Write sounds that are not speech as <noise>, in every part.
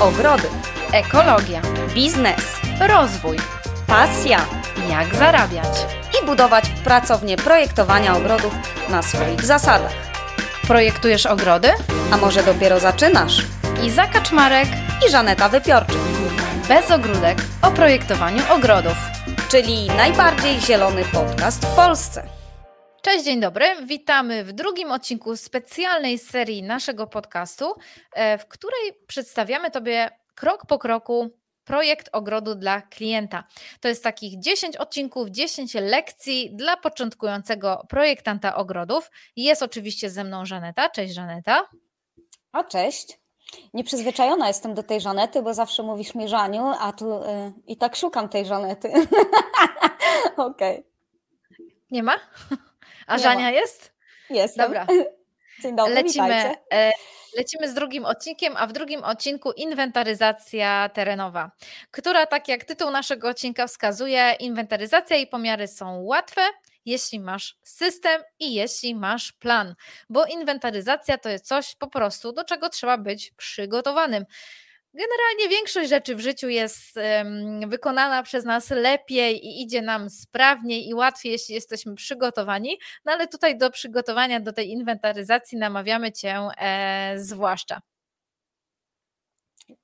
ogrody, ekologia, biznes, rozwój, pasja jak zarabiać. i budować pracownię projektowania ogrodów na swoich zasadach. Projektujesz ogrody? A może dopiero zaczynasz? Iza Kaczmarek, I Żaneta Wypiorczyk, bez ogródek o projektowaniu ogrodów. czyli najbardziej zielony podcast w Polsce. Cześć, dzień dobry. Witamy w drugim odcinku specjalnej serii naszego podcastu, e, w której przedstawiamy Tobie krok po kroku projekt ogrodu dla klienta. To jest takich 10 odcinków, 10 lekcji dla początkującego projektanta ogrodów. Jest oczywiście ze mną Żaneta. Cześć Żaneta. A cześć. Nieprzyzwyczajona jestem do tej Żanety, bo zawsze mówisz mi Żaniu, a tu y, i tak szukam tej Żanety. <laughs> Okej, Nie ma? A Żania jest? jestem. Dobra. <laughs> Dzień dobry, Lecimy, witajcie. e, lecimy z drugim odcinkiem, a w drugim odcinku inwentaryzacja terenowa, która, tak jak tytuł naszego odcinka wskazuje, inwentaryzacja i pomiary są łatwe, jeśli masz system i jeśli masz plan, bo inwentaryzacja to jest coś po prostu, do czego trzeba być przygotowanym. Generalnie większość rzeczy w życiu jest wykonana przez nas lepiej i idzie nam sprawniej i łatwiej, jeśli jesteśmy przygotowani. No ale tutaj do przygotowania do tej inwentaryzacji namawiamy Cię e, zwłaszcza.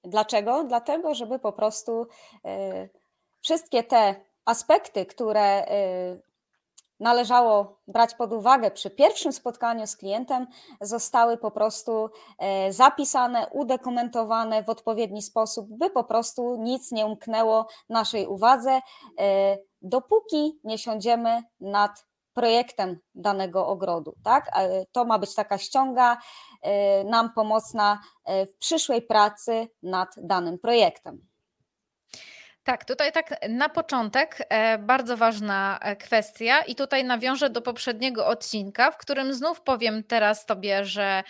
Dlaczego? Dlatego, żeby po prostu y, wszystkie te aspekty, które y, należało brać pod uwagę przy pierwszym spotkaniu z klientem, zostały po prostu e, zapisane, udokumentowane w odpowiedni sposób, by po prostu nic nie umknęło naszej uwadze, e, dopóki nie siądziemy nad projektem danego ogrodu. Tak? E, To ma być taka ściąga nam pomocna w przyszłej pracy nad danym projektem. Tak, tutaj tak na początek e, bardzo ważna e, kwestia i tutaj nawiążę do poprzedniego odcinka, w którym znów powiem teraz Tobie, że,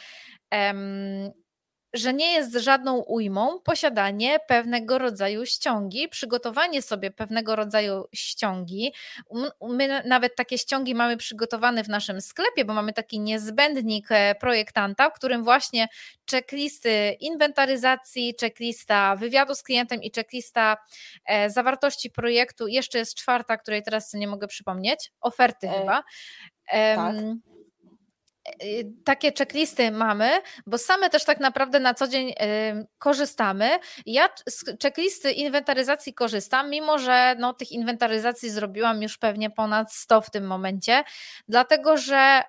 że nie jest żadną ujmą posiadanie pewnego rodzaju ściągi, przygotowanie sobie pewnego rodzaju ściągi. My na- nawet takie ściągi mamy przygotowane w naszym sklepie, bo mamy taki niezbędnik e, projektanta, w którym właśnie checklisty inwentaryzacji, checklista wywiadu z klientem i checklista e, zawartości projektu. Jeszcze jest czwarta, której teraz nie mogę przypomnieć. Oferty E, chyba. E, Takie checklisty mamy, bo same też tak naprawdę na co dzień em, korzystamy. Ja z checklisty inwentaryzacji korzystam, mimo że no, tych inwentaryzacji zrobiłam już pewnie ponad 100 w tym momencie, dlatego że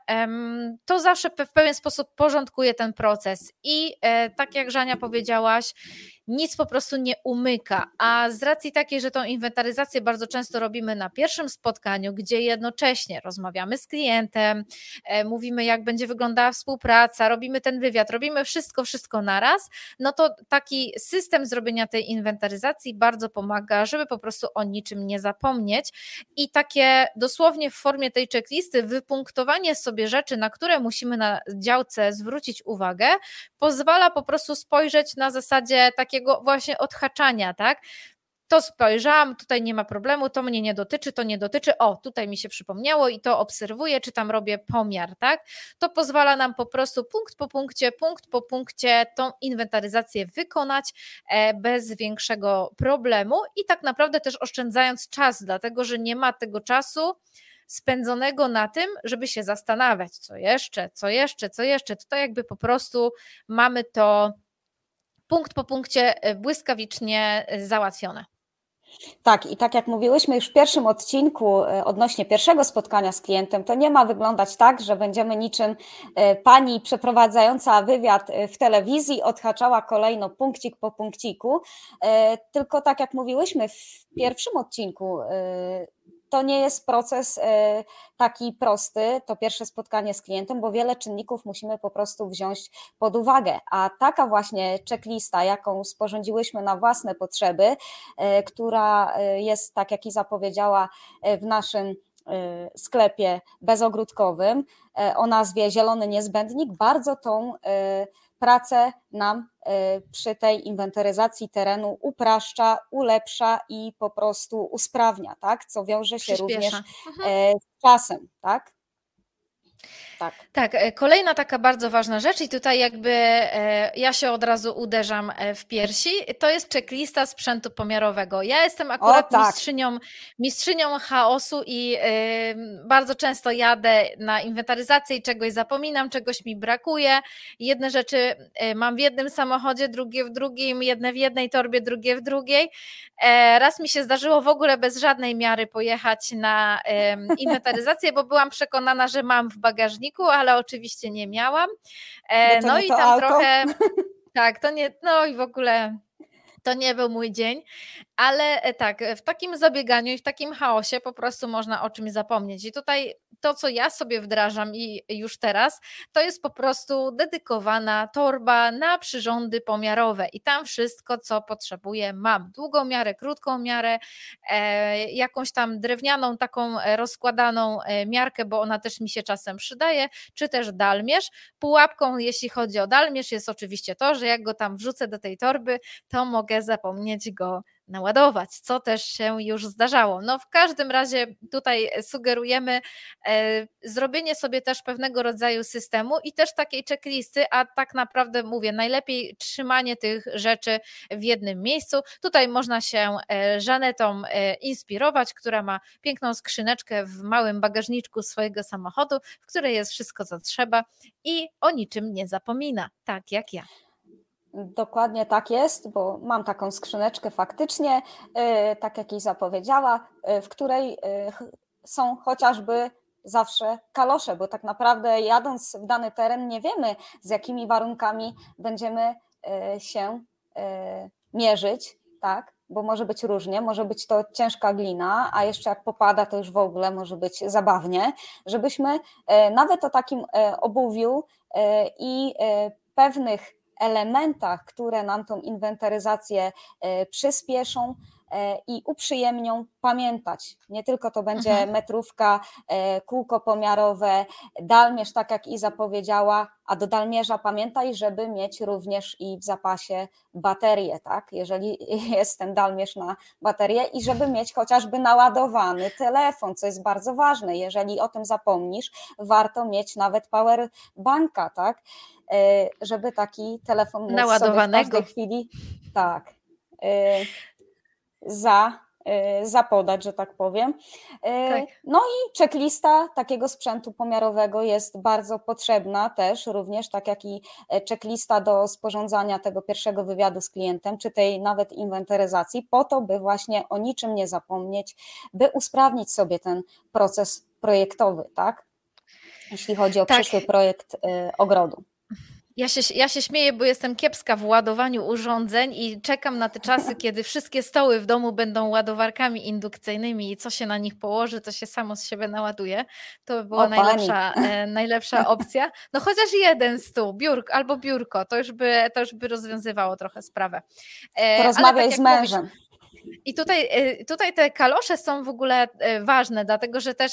to zawsze w pewien sposób porządkuje ten proces. I e, tak jak Żania powiedziałaś, nic po prostu nie umyka. A z racji takiej, że tą inwentaryzację bardzo często robimy na pierwszym spotkaniu, gdzie jednocześnie rozmawiamy z klientem, e, mówimy, jak będzie wyglądała współpraca, robimy ten wywiad, robimy wszystko, wszystko naraz, no to taki system zrobienia tej inwentaryzacji bardzo pomaga, żeby po prostu o niczym nie zapomnieć. I takie dosłownie w formie tej checklisty wypunktowanie sobie rzeczy, na które musimy na działce zwrócić uwagę, pozwala po prostu spojrzeć na zasadzie takiego właśnie odhaczania, tak? To spojrzałam, tutaj nie ma problemu, to mnie nie dotyczy, to nie dotyczy. O, tutaj mi się przypomniało i to obserwuję, czy tam robię pomiar, tak? To pozwala nam po prostu punkt po punkcie, punkt po punkcie tą inwentaryzację wykonać e, bez większego problemu i tak naprawdę też oszczędzając czas, dlatego że nie ma tego czasu spędzonego na tym, żeby się zastanawiać, co jeszcze, co jeszcze, co jeszcze. Tutaj jakby po prostu mamy to punkt po punkcie e, błyskawicznie e, załatwione. Tak, i tak jak mówiłyśmy już w pierwszym odcinku e, odnośnie pierwszego spotkania z klientem, to nie ma wyglądać tak, że będziemy niczym pani przeprowadzająca wywiad w telewizji odhaczała kolejno punkcik po punkciku, tylko tak jak mówiłyśmy w pierwszym odcinku, to nie jest proces e, taki prosty, to pierwsze spotkanie z klientem, bo wiele czynników musimy po prostu wziąć pod uwagę, a taka właśnie checklista, jaką sporządziłyśmy na własne potrzeby, e, która e, jest, tak jak Iza powiedziała, e, w naszym sklepie bezogródkowym o nazwie Zielony Niezbędnik, bardzo tą pracę nam e, przy tej inwentaryzacji terenu upraszcza, ulepsza i po prostu usprawnia, tak? co wiąże się również. Mhm. e, z czasem. Tak? Tak. tak, e, kolejna taka bardzo ważna rzecz i tutaj jakby e, ja się od razu uderzam e, w piersi, to jest checklista sprzętu pomiarowego. Ja jestem akurat o, tak. mistrzynią, mistrzynią chaosu i bardzo często jadę na inwentaryzację i czegoś zapominam, czegoś mi brakuje. Jedne rzeczy mam w jednym samochodzie, drugie w drugim, jedne w jednej torbie, drugie w drugiej. Raz mi się zdarzyło w ogóle bez żadnej miary pojechać na inwentaryzację, bo byłam przekonana, że mam w bagażniku ale oczywiście nie miałam. E, no i tam auto. trochę. <laughs> Tak, to nie, no i w ogóle to nie był mój dzień, ale e, tak, w takim zabieganiu i w takim chaosie po prostu można o czymś zapomnieć. I tutaj to, co ja sobie wdrażam i już teraz, to jest po prostu dedykowana torba na przyrządy pomiarowe i tam wszystko, co potrzebuję, mam. Długą miarę, krótką miarę, e, jakąś tam drewnianą, taką e, rozkładaną e, miarkę, bo ona też mi się czasem przydaje, czy też dalmierz. Pułapką, jeśli chodzi o dalmierz, jest oczywiście to, że jak go tam wrzucę do tej torby, to mogę zapomnieć go naładować, co też się już zdarzało. No w każdym razie tutaj sugerujemy e, zrobienie sobie też pewnego rodzaju systemu i też takiej checklisty, a tak naprawdę mówię, najlepiej trzymanie tych rzeczy w jednym miejscu. Tutaj można się e, Żanetą e, inspirować, która ma piękną skrzyneczkę w małym bagażniczku swojego samochodu, w której jest wszystko, co trzeba i o niczym nie zapomina, tak jak ja. Dokładnie tak jest, bo mam taką skrzyneczkę faktycznie, e, tak jak jej zapowiedziała, e, w której e, są chociażby zawsze kalosze, bo tak naprawdę jadąc w dany teren nie wiemy z jakimi warunkami będziemy się mierzyć, tak? Bo może być różnie, może być to ciężka glina, a jeszcze jak popada, to już w ogóle może być zabawnie, żebyśmy nawet o takim obuwiu i pewnych elementach, które nam tą inwentaryzację e, przyspieszą e, i uprzyjemnią pamiętać. Nie tylko to będzie mhm. metrówka, e, kółko pomiarowe, dalmierz, tak jak Iza powiedziała, a do dalmierza pamiętaj, żeby mieć również i w zapasie baterię, tak? Jeżeli <laughs> jest ten dalmierz na baterię i żeby mieć chociażby naładowany telefon, co jest bardzo ważne. Jeżeli o tym zapomnisz, warto mieć nawet power banka, tak? E, żeby taki telefon móc naładowanego w każdej chwili tak e, za e, zapodać, że tak powiem. Tak. No i checklista takiego sprzętu pomiarowego jest bardzo potrzebna też, również tak jak i checklista do sporządzania tego pierwszego wywiadu z klientem, czy tej nawet inwentaryzacji, po to, by właśnie o niczym nie zapomnieć, by usprawnić sobie ten proces projektowy, tak? Jeśli chodzi o tak. przyszły projekt ogrodu. Ja się, ja się śmieję, bo jestem kiepska w ładowaniu urządzeń i czekam na te czasy, <laughs> kiedy wszystkie stoły w domu będą ładowarkami indukcyjnymi i co się na nich położy, to się samo z siebie naładuje. To by była najlepsza, e, <laughs> najlepsza opcja. No chociaż jeden stół, biurko albo biurko, to już by, to już by rozwiązywało trochę sprawę. E, tak z mężem. Mówisz, i tutaj, e, tutaj te kalosze są w ogóle e, ważne, dlatego że też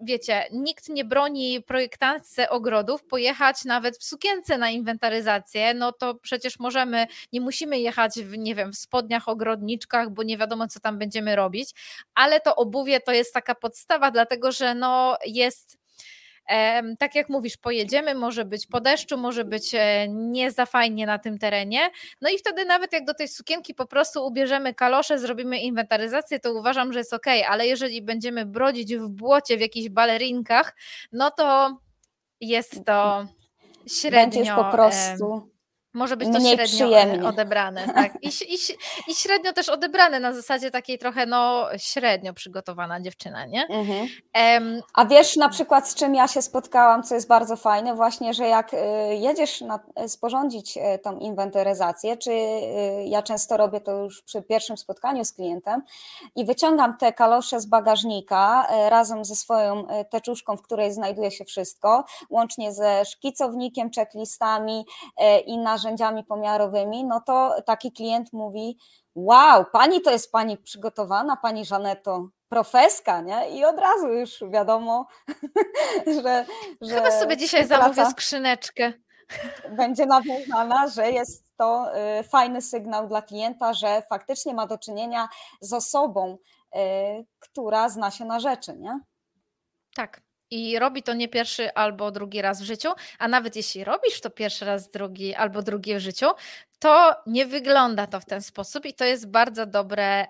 wiecie, nikt nie broni projektantce ogrodów pojechać nawet w sukience na inwentaryzację, no to przecież możemy, nie musimy jechać w, nie wiem, w spodniach, ogrodniczkach, bo nie wiadomo, co tam będziemy robić, ale to obuwie to jest taka podstawa, dlatego że no jest tak jak mówisz, pojedziemy, może być po deszczu, może być e, nie za fajnie na tym terenie. No i wtedy nawet jak do tej sukienki po prostu ubierzemy kalosze, zrobimy inwentaryzację, to uważam, że jest ok, ale jeżeli będziemy brodzić w błocie, w jakichś balerinkach, no to jest to średnio. Będziesz po prostu może być to średnio przyjemnie. odebrane. Tak. I, i, I średnio też odebrane na zasadzie takiej trochę no średnio przygotowana dziewczyna, nie? Mhm. Um, A wiesz na przykład z czym ja się spotkałam, co jest bardzo fajne, właśnie, że jak y, jedziesz na, sporządzić y, tą inwentaryzację, czy ja często robię to już przy pierwszym spotkaniu z klientem i wyciągam te kalosze z bagażnika razem ze swoją teczuszką, w której znajduje się wszystko, łącznie ze szkicownikiem, checklistami i na narzędziami pomiarowymi, no to taki klient mówi: Wow, pani to jest pani przygotowana, pani Żaneto, profeska, nie? I od razu już wiadomo, <laughs> że. że Chyba sobie dzisiaj zamówię skrzyneczkę. Będzie nawiązana, że jest to y, fajny sygnał dla klienta, że faktycznie ma do czynienia z osobą, y, która zna się na rzeczy, nie? Tak. I robi to nie pierwszy albo drugi raz w życiu, a nawet jeśli robisz to pierwszy raz, drugi albo drugi w życiu, to nie wygląda to w ten sposób i to jest bardzo dobre,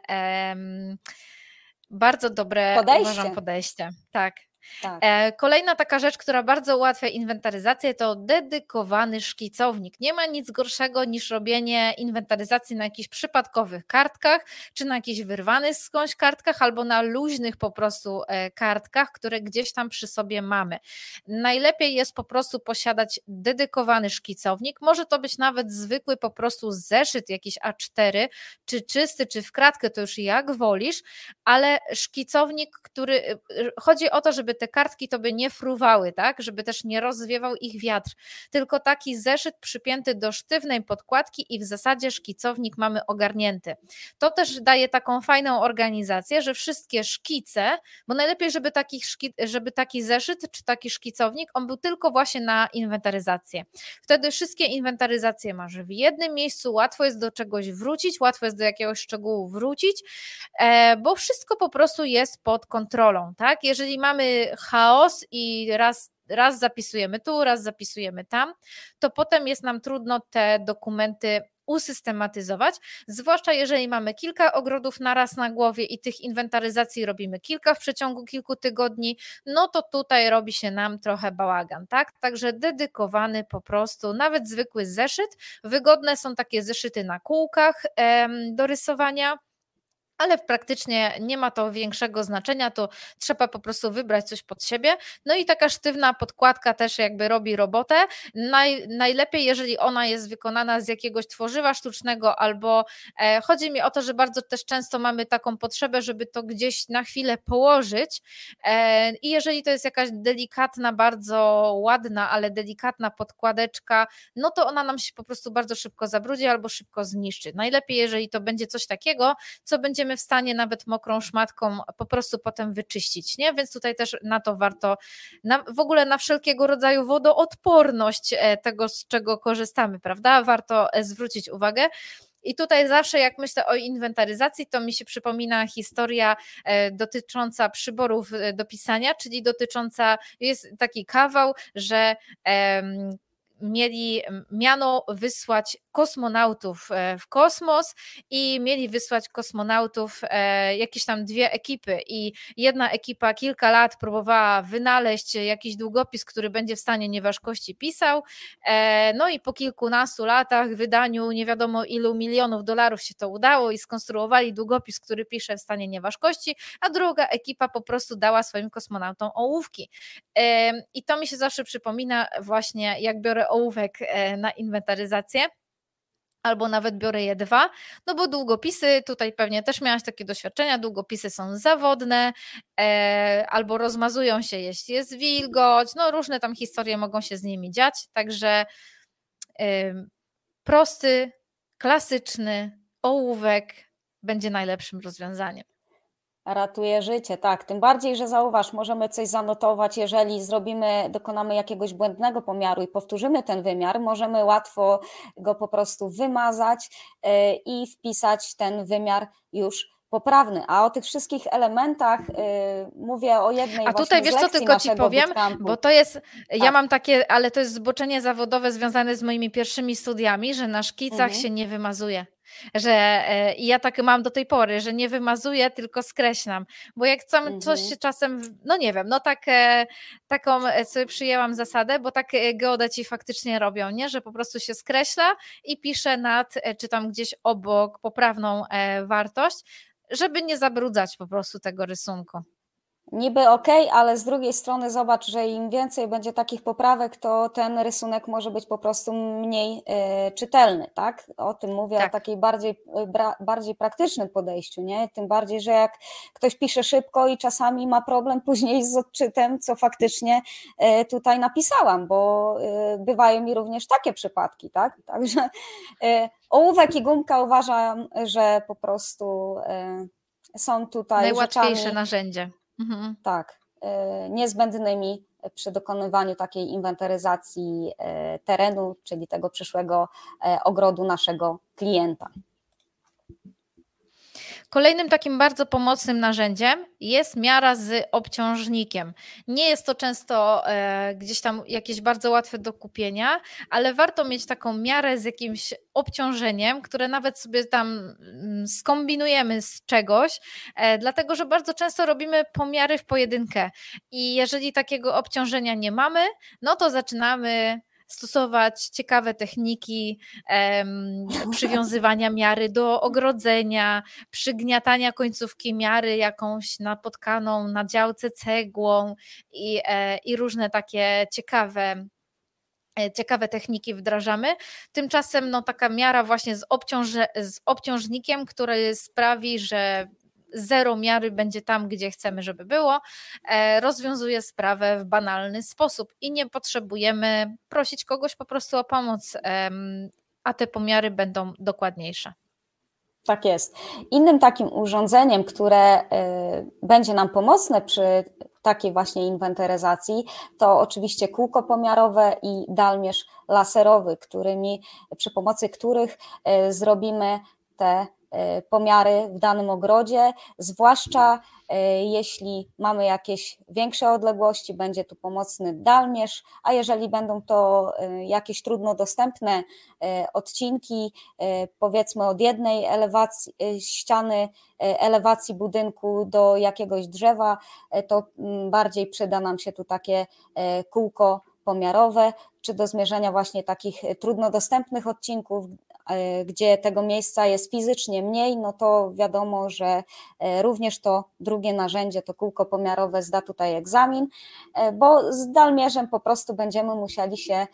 bardzo dobre podejście. uważam podejście. Tak. Tak. E, kolejna taka rzecz, która bardzo ułatwia inwentaryzację, to dedykowany szkicownik. Nie ma nic gorszego niż robienie inwentaryzacji na jakichś przypadkowych kartkach, czy na jakichś wyrwanych skądś kartkach, albo na luźnych po prostu e, kartkach, które gdzieś tam przy sobie mamy. Najlepiej jest po prostu posiadać dedykowany szkicownik. Może to być nawet zwykły po prostu zeszyt, jakiś A4, czy czysty, czy w kratkę, to już jak wolisz, ale szkicownik, który e, chodzi o to, żeby te kartki to by nie fruwały, tak, żeby też nie rozwiewał ich wiatr, tylko taki zeszyt przypięty do sztywnej podkładki i w zasadzie szkicownik mamy ogarnięty. To też daje taką fajną organizację, że wszystkie szkice, bo najlepiej, żeby taki, żeby taki zeszyt czy taki szkicownik, on był tylko właśnie na inwentaryzację. Wtedy wszystkie inwentaryzacje masz w jednym miejscu, łatwo jest do czegoś wrócić, łatwo jest do jakiegoś szczegółu wrócić, e, bo wszystko po prostu jest pod kontrolą, tak? Jeżeli mamy chaos i raz raz zapisujemy tu, raz zapisujemy tam, to potem jest nam trudno te dokumenty usystematyzować, zwłaszcza jeżeli mamy kilka ogrodów naraz na głowie i tych inwentaryzacji robimy kilka w przeciągu kilku tygodni, no to tutaj robi się nam trochę bałagan, tak? Także dedykowany po prostu, nawet zwykły zeszyt, wygodne są takie zeszyty na kółkach em, do rysowania ale praktycznie nie ma to większego znaczenia, to trzeba po prostu wybrać coś pod siebie. No i taka sztywna podkładka też jakby robi robotę. Naj, najlepiej, jeżeli ona jest wykonana z jakiegoś tworzywa sztucznego, albo e, chodzi mi o to, że bardzo też często mamy taką potrzebę, żeby to gdzieś na chwilę położyć. E, I jeżeli to jest jakaś delikatna, bardzo ładna, ale delikatna podkładeczka, no to ona nam się po prostu bardzo szybko zabrudzi albo szybko zniszczy. Najlepiej, jeżeli to będzie coś takiego, co będziemy będziemy w stanie nawet mokrą szmatką po prostu potem wyczyścić, nie? Więc tutaj też na to warto, na, w ogóle na wszelkiego rodzaju wodoodporność e, tego, z czego korzystamy, prawda? Warto e, zwrócić uwagę. I tutaj zawsze, jak myślę o inwentaryzacji, to mi się przypomina historia e, dotycząca przyborów do pisania, czyli dotycząca, jest taki kawał, że mieli miano wysłać kosmonautów e, w kosmos i mieli wysłać kosmonautów e, jakieś tam dwie ekipy i jedna ekipa kilka lat próbowała wynaleźć jakiś długopis, który będzie w stanie nieważkości pisał, e, no i po kilkunastu latach wydaniu nie wiadomo ilu milionów dolarów się to udało i skonstruowali długopis, który pisze w stanie nieważkości, a druga ekipa po prostu dała swoim kosmonautom ołówki. I to mi się zawsze przypomina właśnie jak biorę ołówek na inwentaryzację albo nawet biorę je dwa, no bo długopisy, tutaj pewnie też miałaś takie doświadczenia, długopisy są zawodne, e, albo rozmazują się, jeśli jest wilgoć, no różne tam historie mogą się z nimi dziać, także e, prosty, klasyczny ołówek będzie najlepszym rozwiązaniem. Ratuje życie, tak. Tym bardziej, że zauważ, możemy coś zanotować, jeżeli zrobimy, dokonamy jakiegoś błędnego pomiaru i powtórzymy ten wymiar, możemy łatwo go po prostu wymazać e, i wpisać ten wymiar już poprawny. A o tych wszystkich elementach y, mówię o jednej A tutaj wiesz co, tylko ci powiem, bootcampu. bo to jest, tak. ja mam takie, ale to jest zboczenie zawodowe związane z moimi pierwszymi studiami, że na szkicach mhm. się nie wymazuje że e, i ja tak mam do tej pory, że nie wymazuję, tylko skreślam, bo jak tam mhm. coś się czasem, no nie wiem, no tak, e, taką e, sobie przyjęłam zasadę, bo tak geodeci faktycznie robią, nie, że po prostu się skreśla i pisze nad, czy tam gdzieś obok poprawną wartość, żeby nie zabrudzać po prostu tego rysunku niby ok, ale z drugiej strony zobacz, że im więcej będzie takich poprawek, to ten rysunek może być po prostu mniej y, czytelny, tak? O tym mówię, tak. o takiej bardziej, y, bardziej praktycznym podejściu, nie? Tym bardziej, że jak ktoś pisze szybko i czasami ma problem <laughs> później z odczytem, co faktycznie y, tutaj napisałam, bo bywają mi również takie przypadki, tak? <laughs> Także ołówek i gumka uważam, że po prostu są tutaj Najłatwiejsze rzeczami, narzędzie. Mhm. Tak, y, niezbędnymi przy dokonywaniu takiej inwentaryzacji y, terenu, czyli tego przyszłego y, ogrodu naszego klienta. Kolejnym takim bardzo pomocnym narzędziem jest miara z obciążnikiem. Nie jest to często e, gdzieś tam jakieś bardzo łatwe do kupienia, ale warto mieć taką miarę z jakimś obciążeniem, które nawet sobie tam mm, skombinujemy z czegoś, e, dlatego że bardzo często robimy pomiary w pojedynkę i jeżeli takiego obciążenia nie mamy, no to zaczynamy stosować ciekawe techniki um, przywiązywania miary do ogrodzenia, przygniatania końcówki miary jakąś napotkaną na działce cegłą i, e, i różne takie ciekawe e, ciekawe techniki wdrażamy. Tymczasem no, taka miara właśnie z, obciąż- z obciążnikiem, który sprawi, że zero miary będzie tam, gdzie chcemy, żeby było, e, rozwiązuje sprawę w banalny sposób i nie potrzebujemy prosić kogoś po prostu o pomoc, a te pomiary będą dokładniejsze. Tak jest. Innym takim urządzeniem, które e, będzie nam pomocne przy takiej właśnie inwentaryzacji, to oczywiście kółko pomiarowe i dalmierz laserowy, którymi, przy pomocy których e, zrobimy te pomiary w danym ogrodzie, zwłaszcza e, jeśli mamy jakieś większe odległości, będzie tu pomocny dalmierz, a jeżeli będą to e, jakieś trudno dostępne odcinki, powiedzmy od jednej elewacji, ściany elewacji budynku do jakiegoś drzewa, to mm, bardziej przyda nam się tu takie kółko pomiarowe, czy do zmierzenia właśnie takich trudno dostępnych odcinków, E, gdzie tego miejsca jest fizycznie mniej, no to wiadomo, że e, również to drugie narzędzie, to kółko pomiarowe zda tutaj egzamin, e, bo z dalmierzem po prostu będziemy musieli się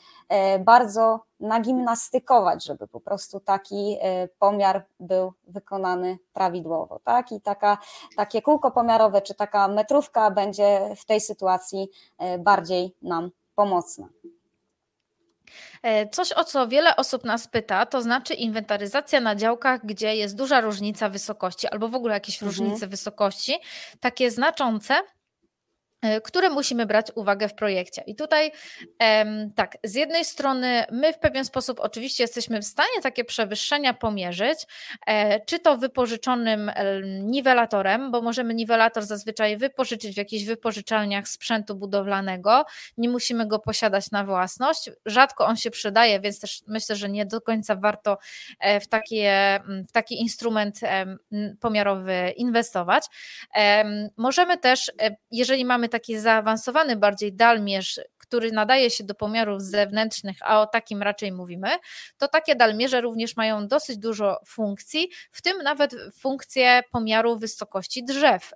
bardzo nagimnastykować, żeby po prostu taki pomiar był wykonany prawidłowo. Tak? I taka, takie kółko pomiarowe czy taka metrówka będzie w tej sytuacji bardziej nam pomocna. E, coś, o co wiele osób nas pyta, to znaczy inwentaryzacja na działkach, gdzie jest duża różnica wysokości albo w ogóle jakieś mhm. różnice wysokości, takie znaczące, które musimy brać uwagę w projekcie. I tutaj tak, z jednej strony my w pewien sposób oczywiście jesteśmy w stanie takie przewyższenia pomierzyć, e, czy to wypożyczonym niwelatorem, bo możemy niwelator zazwyczaj wypożyczyć w jakichś wypożyczalniach sprzętu budowlanego, nie musimy go posiadać na własność, rzadko on się przydaje, więc też myślę, że nie do końca warto e, w, takie, w taki instrument pomiarowy inwestować. Możemy też, jeżeli mamy taki zaawansowany bardziej dalmierz, który nadaje się do pomiarów zewnętrznych, a o takim raczej mówimy, to takie dalmierze również mają dosyć dużo funkcji, w tym nawet funkcje pomiaru wysokości drzew.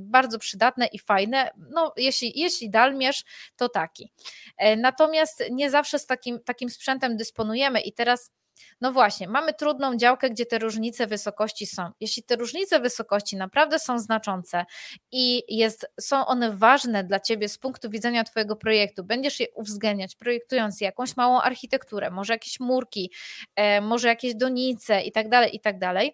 Bardzo przydatne i fajne. No, jeśli, jeśli dalmierz, to taki. E, natomiast nie zawsze z takim, takim sprzętem dysponujemy i teraz no właśnie, mamy trudną działkę, gdzie te różnice wysokości są. Jeśli te różnice wysokości naprawdę są znaczące i jest, są one ważne dla Ciebie z punktu widzenia Twojego projektu, będziesz je uwzględniać, projektując jakąś małą architekturę, może jakieś murki, e, może jakieś donice i tak dalej, i tak dalej,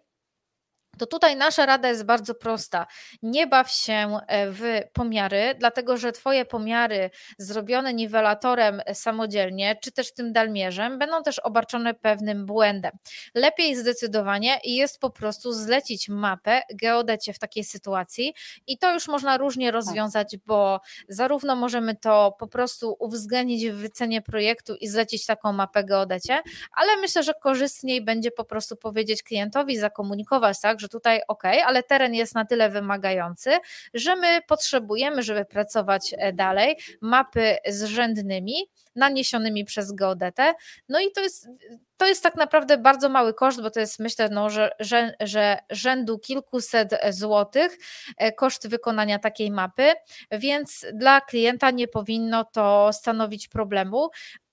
to tutaj nasza rada jest bardzo prosta. Nie baw się e, w pomiary, dlatego że Twoje pomiary zrobione niwelatorem samodzielnie, czy też tym dalmierzem, będą też obarczone pewnym błędem. Lepiej zdecydowanie jest po prostu zlecić mapę geodecie w takiej sytuacji i to już można różnie tak. rozwiązać, bo zarówno możemy to po prostu uwzględnić w wycenie projektu i zlecić taką mapę geodecie, ale myślę, że korzystniej będzie po prostu powiedzieć klientowi, zakomunikować, tak, że że tutaj ok, ale teren jest na tyle wymagający, że my potrzebujemy, żeby pracować e, dalej, mapy zrzędnymi, naniesionymi przez geodetę. No i to jest, to jest tak naprawdę bardzo mały koszt, bo to jest myślę, no, że, że, że rzędu kilkuset złotych e, koszt wykonania takiej mapy, więc dla klienta nie powinno to stanowić problemu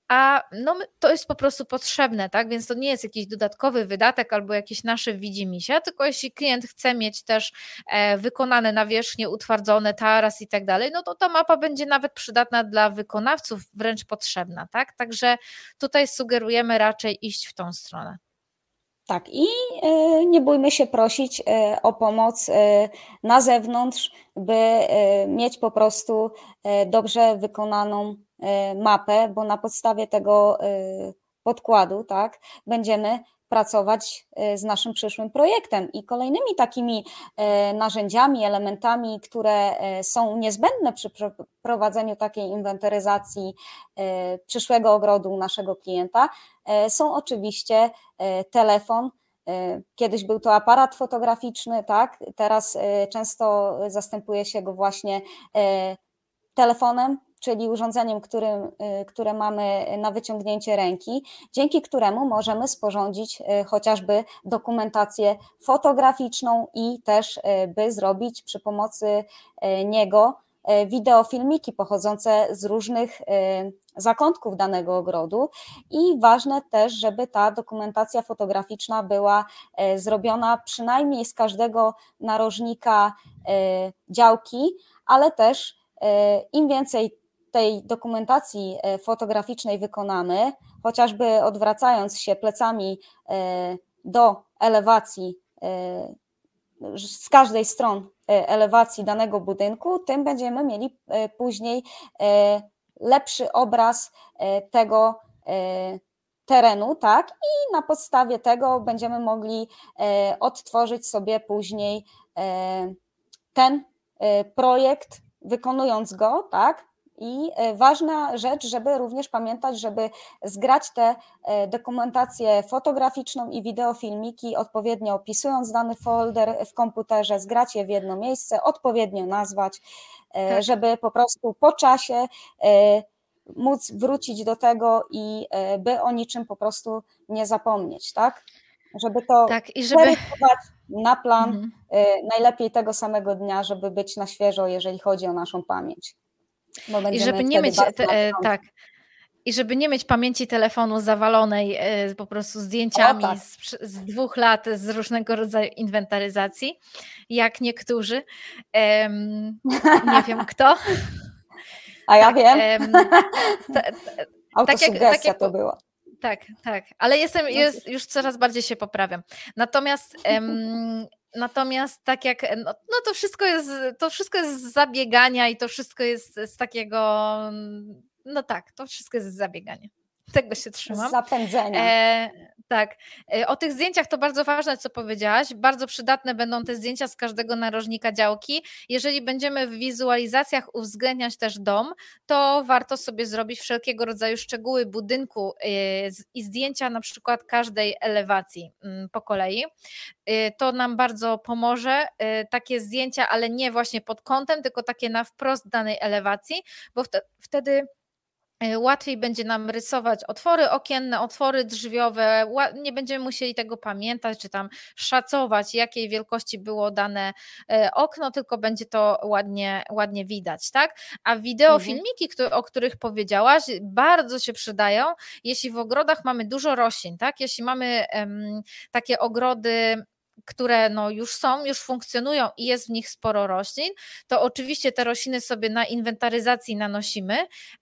a no, to jest po prostu potrzebne, tak? Więc to nie jest jakiś dodatkowy wydatek albo jakieś nasze widzimisię, tylko jeśli klient chce mieć też e, wykonane nawierzchnie, utwardzone taras i tak dalej, no to ta mapa będzie nawet przydatna dla wykonawców, wręcz potrzebna, tak? Także tutaj sugerujemy raczej iść w tą stronę. Tak, i e, nie bójmy się prosić e, o pomoc na zewnątrz, by mieć po prostu dobrze wykonaną mapę, bo na podstawie tego podkładu, tak, będziemy pracować z naszym przyszłym projektem. I kolejnymi takimi narzędziami, elementami, które są niezbędne przy prowadzeniu takiej inwentaryzacji przyszłego ogrodu naszego klienta, są oczywiście telefon, Kiedyś był to aparat fotograficzny, tak? Teraz często zastępuje się go właśnie telefonem, czyli urządzeniem, którym, y, które mamy na wyciągnięcie ręki, dzięki któremu możemy sporządzić y, chociażby dokumentację fotograficzną i też y, by zrobić przy pomocy niego wideofilmiki pochodzące z różnych zakątków danego ogrodu. I ważne też, żeby ta dokumentacja fotograficzna była zrobiona przynajmniej z każdego narożnika działki, ale też im więcej tej dokumentacji e, fotograficznej wykonamy, chociażby odwracając się plecami e, do elewacji, e, z każdej stron elewacji danego budynku, tym będziemy mieli później lepszy obraz tego terenu, tak? I na podstawie tego będziemy mogli odtworzyć sobie później ten projekt, wykonując go, tak? I e, ważna rzecz, żeby również pamiętać, żeby zgrać tę e, dokumentację fotograficzną i wideofilmiki, odpowiednio opisując dany folder w komputerze, zgrać je w jedno miejsce, odpowiednio nazwać, e, tak. żeby po prostu po czasie móc wrócić do tego i by o niczym po prostu nie zapomnieć, tak? Żeby to tak, i żeby na plan mhm. najlepiej tego samego dnia, żeby być na świeżo, jeżeli chodzi o naszą pamięć. I żeby nie mieć, te, e, tak, i żeby nie mieć pamięci telefonu zawalonej e, po prostu zdjęciami o, tak. z, z, dwóch lat z różnego rodzaju inwentaryzacji, jak niektórzy. Um, nie wiem kto. <laughs> A ja tak, wiem. Um, <laughs> ta, ta, tak jak, tak jak, to była. Tak, tak, ale jestem, no jest, już coraz bardziej się poprawiam. Natomiast <laughs> um, Natomiast tak jak, no, no, to wszystko jest, to wszystko jest z zabiegania i to wszystko jest z takiego, no tak, to wszystko jest z zabiegania. Tego się trzymam. Zapędzenia. E, tak. E, o tych zdjęciach to bardzo ważne, co powiedziałaś. Bardzo przydatne będą te zdjęcia z każdego narożnika działki. Jeżeli będziemy w wizualizacjach uwzględniać też dom, to warto sobie zrobić wszelkiego rodzaju szczegóły budynku e, i zdjęcia na przykład każdej elewacji mm, po kolei. E, to nam bardzo pomoże. Takie zdjęcia, ale nie właśnie pod kątem, tylko takie na wprost danej elewacji, bo wtedy łatwiej będzie nam rysować otwory okienne, otwory drzwiowe, nie będziemy musieli tego pamiętać, czy tam szacować, jakiej wielkości było dane e, okno, tylko będzie to ładnie, ładnie widać, tak? A wideofilmiki, mhm. o których powiedziałaś, bardzo się przydają, jeśli w ogrodach mamy dużo roślin, tak? Jeśli mamy um, takie ogrody które no już są, już funkcjonują i jest w nich sporo roślin, to oczywiście te rośliny sobie na inwentaryzacji nanosimy,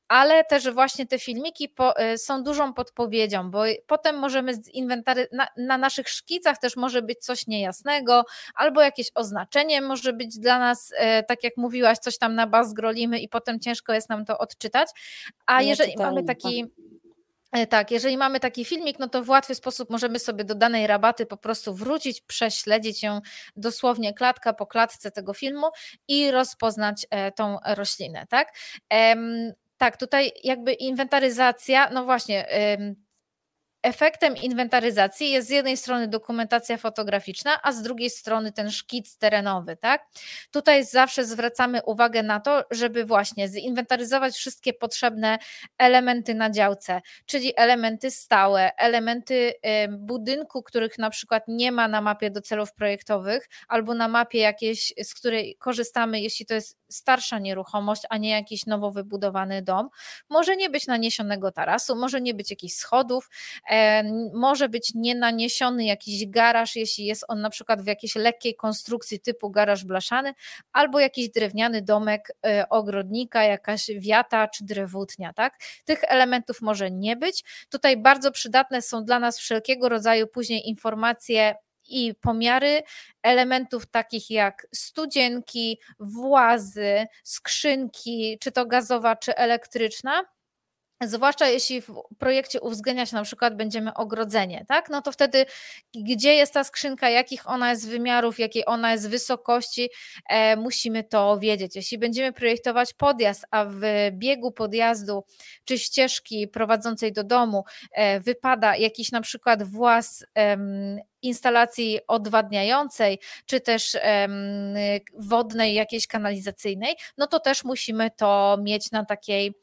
ale też właśnie te filmiki po, y, są dużą podpowiedzią, bo potem możemy z inwentary, na, na, naszych szkicach też może być coś niejasnego, albo jakieś oznaczenie może być dla nas, y, tak jak mówiłaś, coś tam na baz grolimy i potem ciężko jest nam to odczytać, a jeżeli mamy taki tak. E, tak, jeżeli mamy taki filmik, no to w łatwy sposób możemy sobie do danej rabaty po prostu wrócić, prześledzić ją dosłownie klatka po klatce tego filmu i rozpoznać e, tą roślinę, tak? Tak, tutaj jakby inwentaryzacja, no właśnie, Efektem inwentaryzacji jest z jednej strony dokumentacja fotograficzna, a z drugiej strony ten szkic terenowy, tak? Tutaj zawsze zwracamy uwagę na to, żeby właśnie zinwentaryzować wszystkie potrzebne elementy na działce, czyli elementy stałe, elementy budynku, których na przykład nie ma na mapie do celów projektowych, albo na mapie jakiejś, z której korzystamy, jeśli to jest starsza nieruchomość, a nie jakiś nowo wybudowany dom. Może nie być naniesionego tarasu, może nie być jakichś schodów, może być nienaniesiony jakiś garaż, jeśli jest on na przykład w jakiejś lekkiej konstrukcji typu garaż blaszany, albo jakiś drewniany domek e, ogrodnika, jakaś wiata czy drewutnia. Tak? Tych elementów może nie być. Tutaj bardzo przydatne są dla nas wszelkiego rodzaju później informacje i pomiary elementów takich jak studzienki, włazy, skrzynki, czy to gazowa, czy elektryczna Zwłaszcza jeśli w projekcie uwzględniać na przykład będziemy ogrodzenie, tak? No to wtedy gdzie jest ta skrzynka, jakich ona jest wymiarów, jakiej ona jest wysokości, e, musimy to wiedzieć. Jeśli będziemy projektować podjazd, a w biegu podjazdu czy ścieżki prowadzącej do domu e, wypada jakiś na przykład włas e, instalacji odwadniającej, czy też wodnej, jakiejś kanalizacyjnej, no to też musimy to mieć na takiej,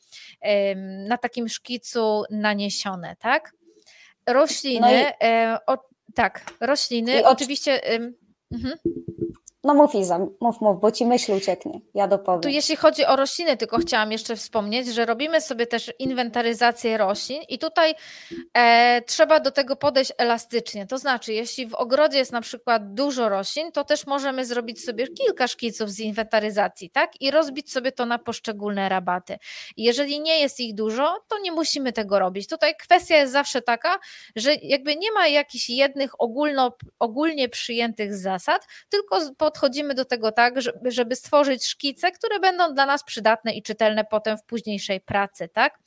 na takim szkicu naniesione, tak? Rośliny, no i... E, o, tak, rośliny, oczywiście. Mhm. No mów Iza, mów, mów, bo ci myśl ucieknie, ja dopowiem. Tu jeśli chodzi o rośliny, tylko chciałam jeszcze wspomnieć, że robimy sobie też inwentaryzację roślin i tutaj e, trzeba do tego podejść elastycznie, to znaczy jeśli w ogrodzie jest na przykład dużo roślin, to też możemy zrobić sobie kilka szkiców z inwentaryzacji, tak? I rozbić sobie to na poszczególne rabaty. Jeżeli nie jest ich dużo, to nie musimy tego robić. Tutaj kwestia jest zawsze taka, że jakby nie ma jakichś jednych ogólno, ogólnie przyjętych zasad, tylko po podchodzimy do tego tak, żeby, stworzyć szkice, które będą dla nas przydatne i czytelne potem w późniejszej pracy, tak?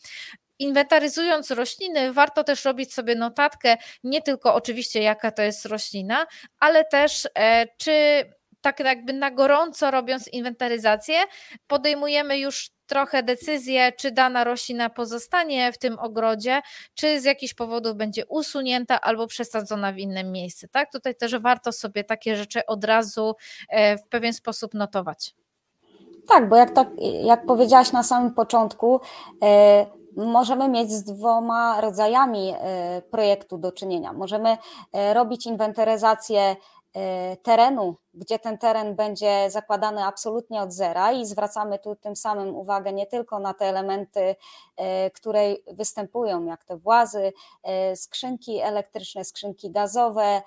Inwentaryzując rośliny, warto też robić sobie notatkę, nie tylko oczywiście jaka to jest roślina, ale też e, czy tak jakby na gorąco robiąc inwentaryzację, podejmujemy już trochę decyzję, czy dana roślina pozostanie w tym ogrodzie, czy z jakichś powodów będzie usunięta albo przesadzona w innym miejscu. Tak? Tutaj też warto sobie takie rzeczy od razu e, w pewien sposób notować. Tak, bo jak, tak, jak powiedziałaś na samym początku, e, możemy mieć z dwoma rodzajami e, projektu do czynienia. Możemy robić inwentaryzację terenu gdzie ten teren będzie zakładany absolutnie od zera i zwracamy tu tym samym uwagę nie tylko na te elementy, e, które występują, jak te włazy, e, skrzynki elektryczne, skrzynki gazowe,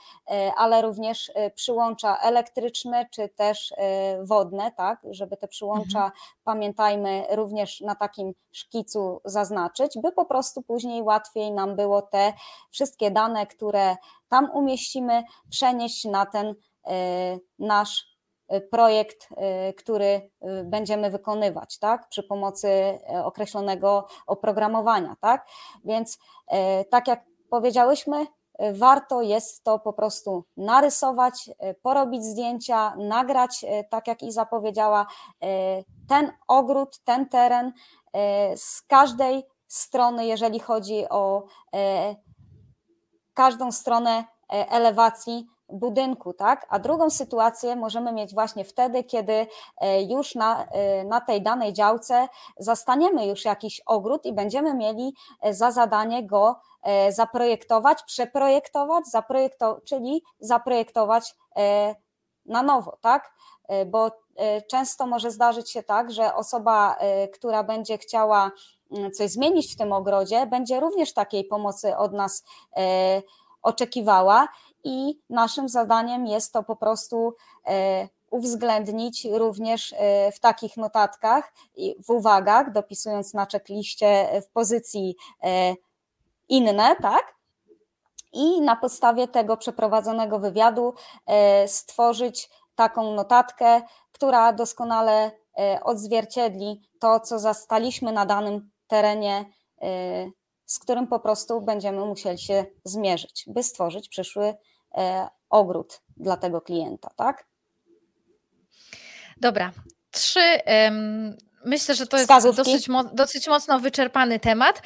ale również przyłącza elektryczne czy też wodne, tak, żeby te przyłącza, mhm. pamiętajmy, również na takim szkicu zaznaczyć, by po prostu później łatwiej nam było te wszystkie dane, które tam umieścimy, przenieść na ten Y, nasz y, projekt, y, który będziemy wykonywać, tak, przy pomocy określonego oprogramowania, tak. Więc tak jak powiedziałyśmy, warto jest to po prostu narysować, porobić zdjęcia, nagrać, tak jak Iza powiedziała, ten ogród, ten teren z każdej strony, jeżeli chodzi o każdą stronę elewacji budynku, tak? A drugą sytuację możemy mieć właśnie wtedy, kiedy e, już na, e, na tej danej działce zastaniemy już jakiś ogród i będziemy mieli e, za zadanie go zaprojektować, przeprojektować, zaprojektować, czyli zaprojektować na nowo, tak? Bo często może zdarzyć się tak, że osoba, która będzie chciała coś zmienić w tym ogrodzie, będzie również takiej pomocy od nas oczekiwała i naszym zadaniem jest to po prostu e, uwzględnić również e, w takich notatkach i w uwagach, dopisując na checkliście w pozycji e, inne, tak? I na podstawie tego przeprowadzonego wywiadu stworzyć taką notatkę, która doskonale odzwierciedli to, co zastaliśmy na danym terenie z którym po prostu będziemy musieli się zmierzyć, by stworzyć przyszły e, ogród dla tego klienta, tak? Dobra. Trzy. Myślę, że to jest dosyć, dosyć mocno wyczerpany temat,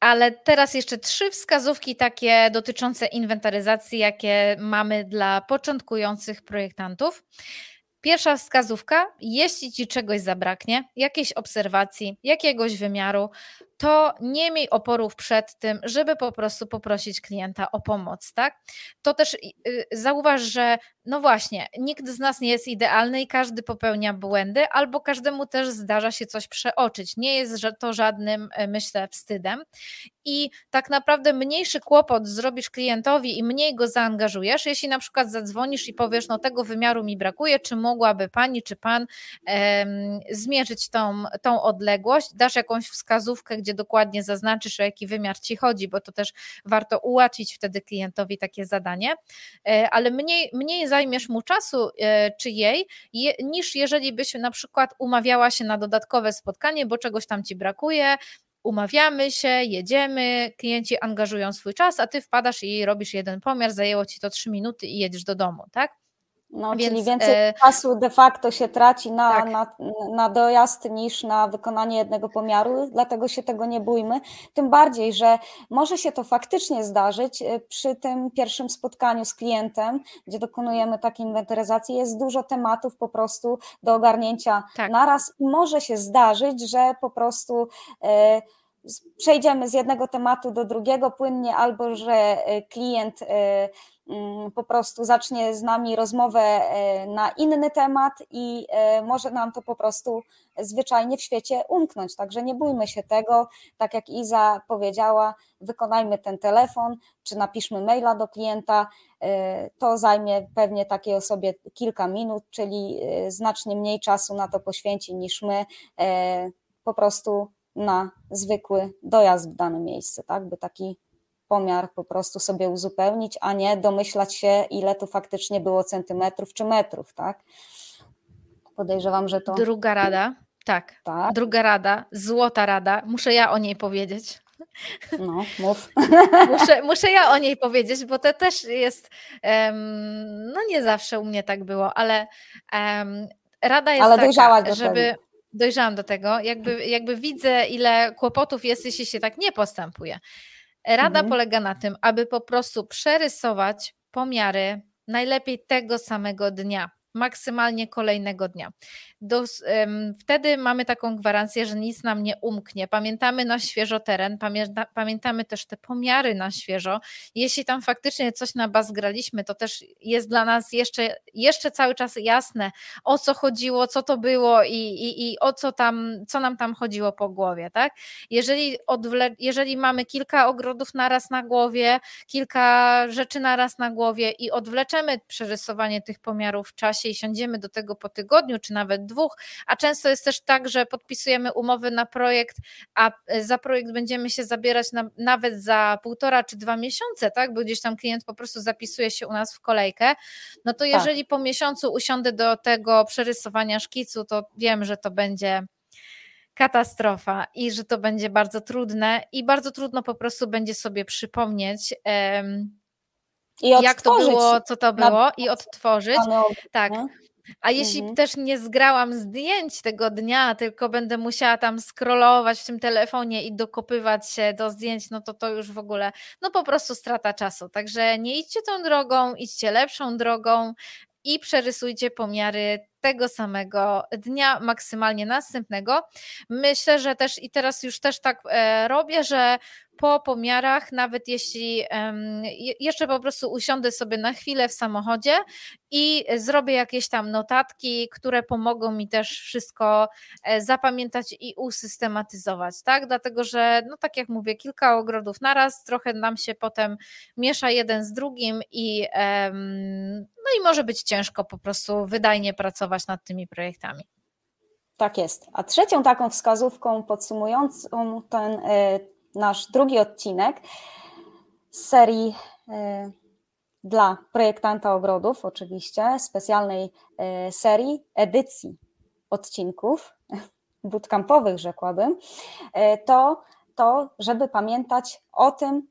ale teraz jeszcze trzy wskazówki takie dotyczące inwentaryzacji, jakie mamy dla początkujących projektantów. Pierwsza wskazówka, jeśli ci czegoś zabraknie, jakiejś obserwacji, jakiegoś wymiaru, to nie miej oporów przed tym, żeby po prostu poprosić klienta o pomoc, tak? To też y, zauważ, że no właśnie, nikt z nas nie jest idealny i każdy popełnia błędy, albo każdemu też zdarza się coś przeoczyć. Nie jest to żadnym, e, myślę, wstydem. I tak naprawdę mniejszy kłopot zrobisz klientowi i mniej go zaangażujesz, jeśli na przykład zadzwonisz i powiesz, no tego wymiaru mi brakuje, czy mogłaby pani, czy pan em, zmierzyć tą, tą odległość, dasz jakąś wskazówkę, gdzie dokładnie zaznaczysz, o jaki wymiar ci chodzi, bo to też warto ułatwić wtedy klientowi takie zadanie, e, ale mniej, mniej zajmiesz mu czasu e, czy jej, niż jeżeli byś na przykład umawiała się na dodatkowe spotkanie, bo czegoś tam ci brakuje, umawiamy się, jedziemy, klienci angażują swój czas, a ty wpadasz i robisz jeden pomiar, zajęło ci to trzy minuty i jedziesz do domu, tak? No, Więc, czyli więcej e... czasu de facto się traci na, tak. na, na dojazd niż na wykonanie jednego pomiaru, dlatego się tego nie bójmy. Tym bardziej, że może się to faktycznie zdarzyć e, przy tym pierwszym spotkaniu z klientem, gdzie dokonujemy takiej inwentaryzacji. Jest dużo tematów po prostu do ogarnięcia tak. naraz może się zdarzyć, że po prostu. E, przejdziemy z jednego tematu do drugiego płynnie, albo że e, klient Mm, po prostu zacznie z nami rozmowę e, na inny temat i e, może nam to po prostu zwyczajnie w świecie umknąć. Także nie bójmy się tego, tak jak Iza powiedziała, wykonajmy ten telefon, czy napiszmy maila do klienta. E, to zajmie pewnie takiej osobie kilka minut, czyli znacznie mniej czasu na to poświęci niż my po prostu na zwykły dojazd w dane miejsce, tak? By taki pomiar po prostu sobie uzupełnić, a nie domyślać się, ile tu faktycznie było centymetrów czy metrów, tak? Podejrzewam, że to. Druga rada, tak. tak. Druga rada, złota rada, muszę ja o niej powiedzieć. No, mów. <laughs> Muszę, muszę ja o niej powiedzieć, bo to też jest, um, no nie zawsze u mnie tak było, ale um, rada jest ale taka, żeby... Tego. Dojrzałam do tego, jakby, jakby widzę, ile kłopotów jest, jeśli się tak nie postępuje. Rada mhm. polega na tym, aby po prostu przerysować pomiary najlepiej tego samego dnia maksymalnie kolejnego dnia. Do, wtedy mamy taką gwarancję, że nic nam nie umknie. Pamiętamy na świeżo teren, pamięta, pamiętamy też te pomiary na świeżo. Jeśli tam faktycznie coś na baz graliśmy, to też jest dla nas jeszcze, jeszcze cały czas jasne, o co chodziło, co to było i, i, i o co tam, co nam tam chodziło po głowie, tak? Jeżeli, odwle- jeżeli mamy kilka ogrodów naraz na głowie, kilka rzeczy naraz na głowie i odwleczemy przerysowanie tych pomiarów w czasie, czasie i siądziemy do tego po tygodniu, czy nawet dwóch, a często jest też tak, że podpisujemy umowy na projekt, a e, za projekt będziemy się zabierać na, nawet za półtora czy dwa miesiące, tak? Bo gdzieś tam klient po prostu zapisuje się u nas w kolejkę. No to tak. jeżeli tak. po miesiącu usiądę do tego przerysowania szkicu, to wiem, że to będzie katastrofa i że to będzie bardzo trudne i bardzo trudno po prostu będzie sobie przypomnieć. Um, jak to było, co to było i odtworzyć. Tak. A jeśli mhm. też nie zgrałam zdjęć tego dnia, tylko będę musiała tam scrollować w tym telefonie i dokopywać się do zdjęć, no to to już w ogóle, no po prostu strata czasu. Także nie idźcie tą drogą, idźcie lepszą drogą i przerysujcie pomiary tego samego dnia, maksymalnie następnego. Myślę, że też i teraz już też tak e, robię, że po pomiarach, nawet jeśli jeszcze po prostu usiądę sobie na chwilę w samochodzie i zrobię jakieś tam notatki, które pomogą mi też wszystko e, zapamiętać i usystematyzować, tak? Dlatego, że no tak jak mówię, kilka ogrodów naraz, trochę nam się potem miesza jeden z drugim i no i może być ciężko po prostu wydajnie pracować nad tymi projektami. Tak jest. A trzecią taką wskazówką podsumującą ten e, nasz drugi odcinek z serii e, dla projektanta ogrodów, oczywiście, specjalnej e, serii edycji odcinków <laughs> bootcampowych, rzekłabym, e, to to, żeby pamiętać o tym,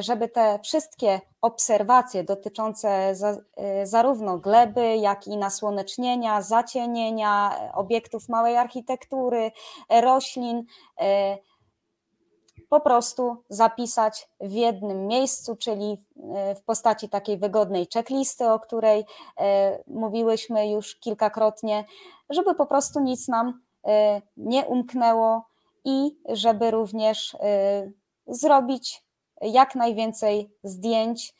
żeby te wszystkie obserwacje dotyczące za, zarówno gleby, jak i nasłonecznienia, zacienienia, obiektów małej architektury, roślin, po prostu zapisać w jednym miejscu, czyli e, w postaci takiej wygodnej checklisty, o której e, mówiłyśmy już kilkakrotnie, żeby po prostu nic nam e, nie umknęło i żeby również zrobić jak najwięcej zdjęć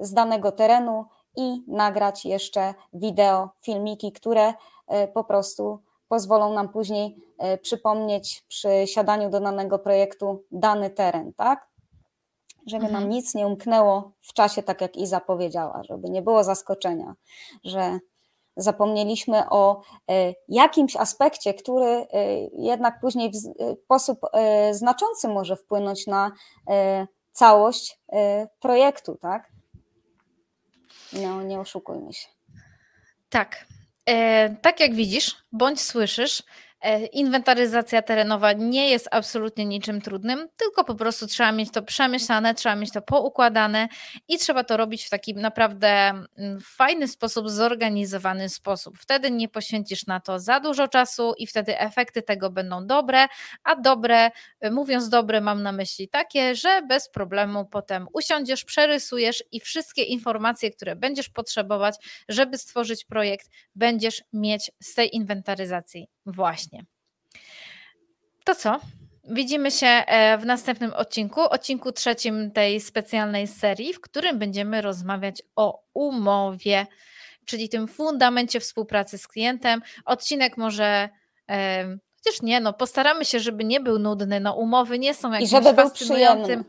z danego terenu i nagrać jeszcze wideo, filmiki, które po prostu pozwolą nam później e, przypomnieć przy siadaniu do danego projektu dany teren, tak? Żeby mhm. nam nic nie umknęło w czasie, tak jak Iza powiedziała, żeby nie było zaskoczenia, że zapomnieliśmy o e, jakimś aspekcie, który e, jednak później w sposób znaczący może wpłynąć na całość projektu, tak? No, nie oszukujmy się. Tak, E, tak jak widzisz, bądź słyszysz, E, inwentaryzacja terenowa nie jest absolutnie niczym trudnym, tylko po prostu trzeba mieć to przemyślane, trzeba mieć to poukładane i trzeba to robić w taki naprawdę mm, fajny sposób, zorganizowany sposób. Wtedy nie poświęcisz na to za dużo czasu i wtedy efekty tego będą dobre, a dobre, e, mówiąc dobre, mam na myśli takie, że bez problemu potem usiądziesz, przerysujesz i wszystkie informacje, które będziesz potrzebować, żeby stworzyć projekt, będziesz mieć z tej inwentaryzacji właśnie. To co? Widzimy się e, w następnym odcinku, odcinku trzecim tej specjalnej serii, w którym będziemy rozmawiać o umowie, czyli tym fundamencie współpracy z klientem. Odcinek może Chociaż nie, no postaramy się, żeby nie był nudny. No umowy nie są jakimś fascynującym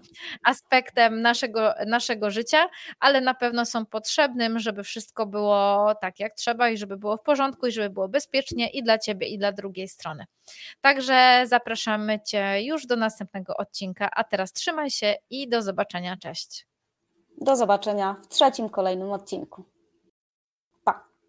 aspektem naszego, naszego życia, ale na pewno są potrzebnym, żeby wszystko było tak jak trzeba i żeby było w porządku i żeby było bezpiecznie i dla Ciebie i dla drugiej strony. Także zapraszamy Cię już do następnego odcinka, a teraz trzymaj się i do zobaczenia. Cześć. Do zobaczenia w trzecim kolejnym odcinku.